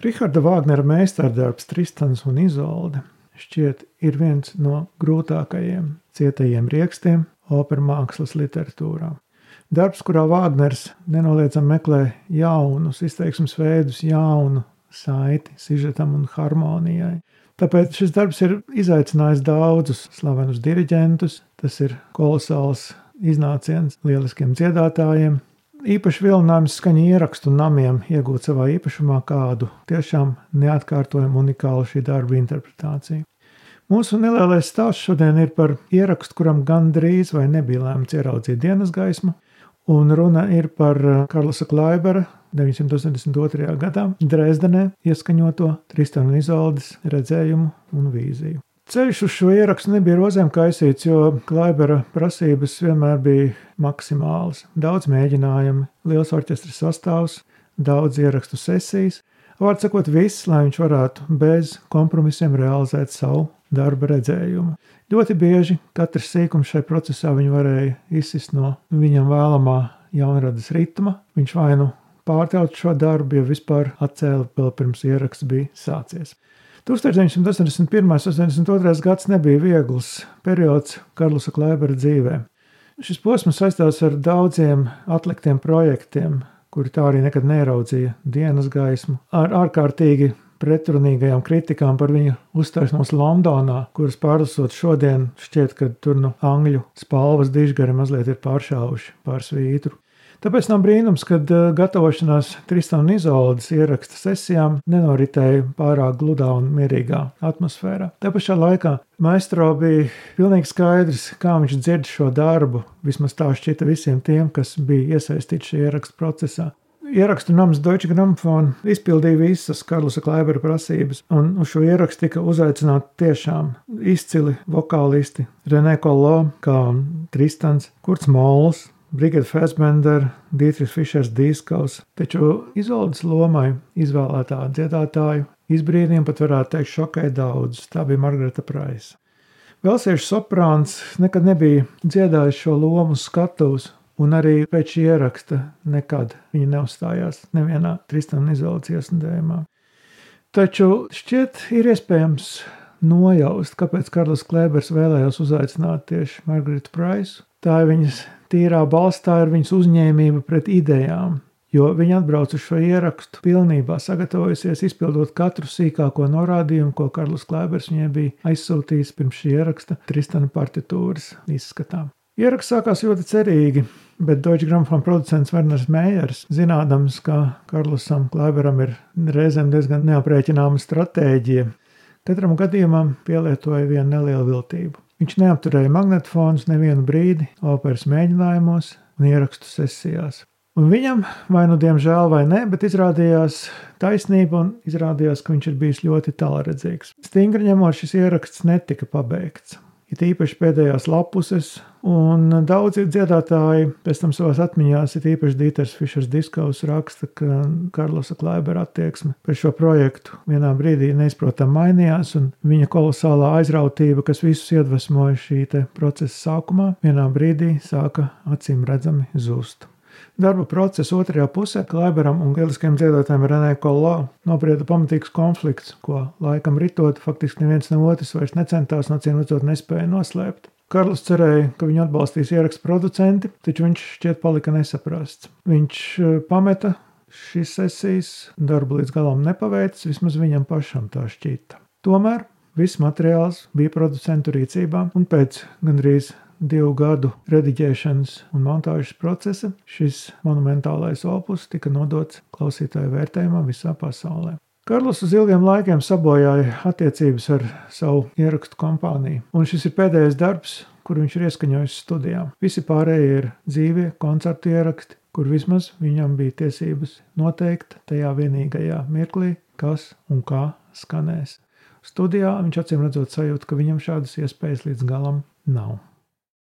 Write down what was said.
Riharda Vāgnera meistardarbs Tristans un Izolde šķiet ir viens no grūtākajiem cietajiem riekstiem opera mākslas literatūrā. Darbs, kurā Vāgners nenoliedzami meklē jaunus izteiksmes veidus, jaunu saiti sižetam un harmonijai. Tāpēc šis darbs ir izaicinājis daudzus slavenus diriģentus. Tas ir kolosāls iznāciens lieliskiem dziedātājiem, īpaši vilinājums skaņu ierakstu namiem iegūt savā īpašumā kādu tiešām neatkārtojumu unikālu šī darba interpretāciju. Mūsu nelielais stāsts šodien ir par ierakstu, kuram gandrīz vai nebija lēmts ieraudzīt dienas gaismu, un runa ir par Karlasa Klaibera 982. gadā Dresdenē ieskaņoto Tristana Izoldes redzējumu un vīziju. Ceļš uz šo ierakstu nebija rozēm kaisīts, jo Klaibera prasības vienmēr bija maksimālas. Daudz mēģinājumu, liels orķestra sastāvs, daudz ierakstu sesijas. Vārds sakot, viss, lai viņš varētu bez kompromisiem realizēt savu darba redzējumu. Ļoti bieži katrs sīkums šai procesā viņu varēja izsist no viņam vēlamā jaunradas ritma. Viņš vai nu pārtrauca šo darbu, ja vispār atcēla vēl pirms ieraksts bija sācies. 1981. un 82. gads nebija viegls periods Karlusa Klēbera dzīvē. Šis posms saistās ar daudziem atliktiem projektiem, kuri tā arī nekad neraudzīja dienas gaismu, ar ārkārtīgi pretrunīgajām kritikām par viņu uzstāšanos Londonā, kuras pārlasot šodien, šķiet, ka tur nu angļu spalvas dižgari mazliet ir pāršāvuši pār svītru. Tāpēc nav brīnums, ka eh, gatavošanās Tristana un Izoldas ieraksta sesijām nenoritēja pārāk gludā un mierīgā atmosfērā. Tā pašā laikā maestro bija pilnīgi skaidrs, kā viņš dzird šo darbu, vismaz tā šķita visiem tiem, kas bija iesaistīti šajā ierakstu procesā. Ierakstu nams Deutsche Grammophon izpildīja visas Karlusa Klaibera prasības, un uz šo ierakstu tika uzaicināti tiešām izcili vokālisti René Kollo, kā Tristans, Kurts Mols, Brigita Fassbender, Dietrich Fischers Dīskaus, taču izoldes lomai izvēlētā dziedātāju izbrīnījumi pat varētu teikt šokēja daudzus. Tā bija Margarita Praisa. Velsiešu soprāns nekad nebija dziedājis šo lomu skatuves, un arī pēc ieraksta nekad viņa neuzstājās nevienā Tristana izoldes iesniedzējumā. Taču šķiet ir iespējams nojaust, kāpēc Karls Klēbers vēlējās uzaicināt tieši Margaritu Praisu. Tā ir viņas tīrā balstā ir viņas uzņēmība pret idejām, jo viņa atbrauc uz šo ierakstu pilnībā sagatavojusies izpildot katru sīkāko norādījumu, ko Karls Klēbers viņai bija aizsūtījis pirms šī ieraksta Tristana partitūras izskatām. Ieraksts sākās ļoti cerīgi, bet Deutsche Grammophon producents Werners Meijers, zinādams, ka Karlusam Klēberam ir reizēm diezgan neaprēķināma stratēģija, katram gadījumam pielietoja vienu nelielu viltību. Viņš neapturēja magnetofonus nevienu brīdi operas mēģinājumos un ierakstu sesijās. Un viņam, vai nu diemžēl, vai nē, bet izrādījās taisnība un izrādījās, ka viņš ir bijis ļoti tālredzīgs. Stingri ņemot, šis ieraksts netika pabeigts it īpaši pēdējās lapuses, un daudzi dziedātāji pēc tam savās atmiņās, it īpaši Dīters Fišers Diskaus raksta, ka Karlosa Klaibera attieksme pret šo projektu vienā brīdī neizprotam mainījās, un viņa kolosālā aizrautība, kas visus iedvesmoja šī procesa sākumā, vienā brīdī sāka acīm redzami zust. Darba procesa otrajā pusē Klaiberam un lieliskajam dziedātājam Renē Kolā noprieda pamatīgs konflikts, ko laikam ritot, faktiski neviens no otras vairs necentās, no cīm redzot, nespēja noslēpt. Karls cerēja, ka viņu atbalstīs ierakstu producenti, taču viņš šķiet palika nesaprasts. Viņš eh, pameta šīs sesijas, darbu līdz galam nepaveicis, vismaz viņam pašam tā šķita. Tomēr viss materiāls bija producentu rīcībā, un pēc gandrīz divu gadu rediģēšanas un montāžas procesa šis monumentālais opus tika nodots klausītāju vērtējumam visā pasaulē. Karls uz ilgiem laikiem sabojāja attiecības ar savu ierakstu kompāniju, un šis ir pēdējais darbs, kur viņš ir ieskaņojis studijā. Visi pārējie ir dzīvie koncertu ieraksti, kur vismaz viņam bija tiesības noteikt tajā vienīgajā mirklī, kas un kā skanēs. Studijā viņš acīm redzot sajūt, ka viņam šādas iespējas līdz galam nav.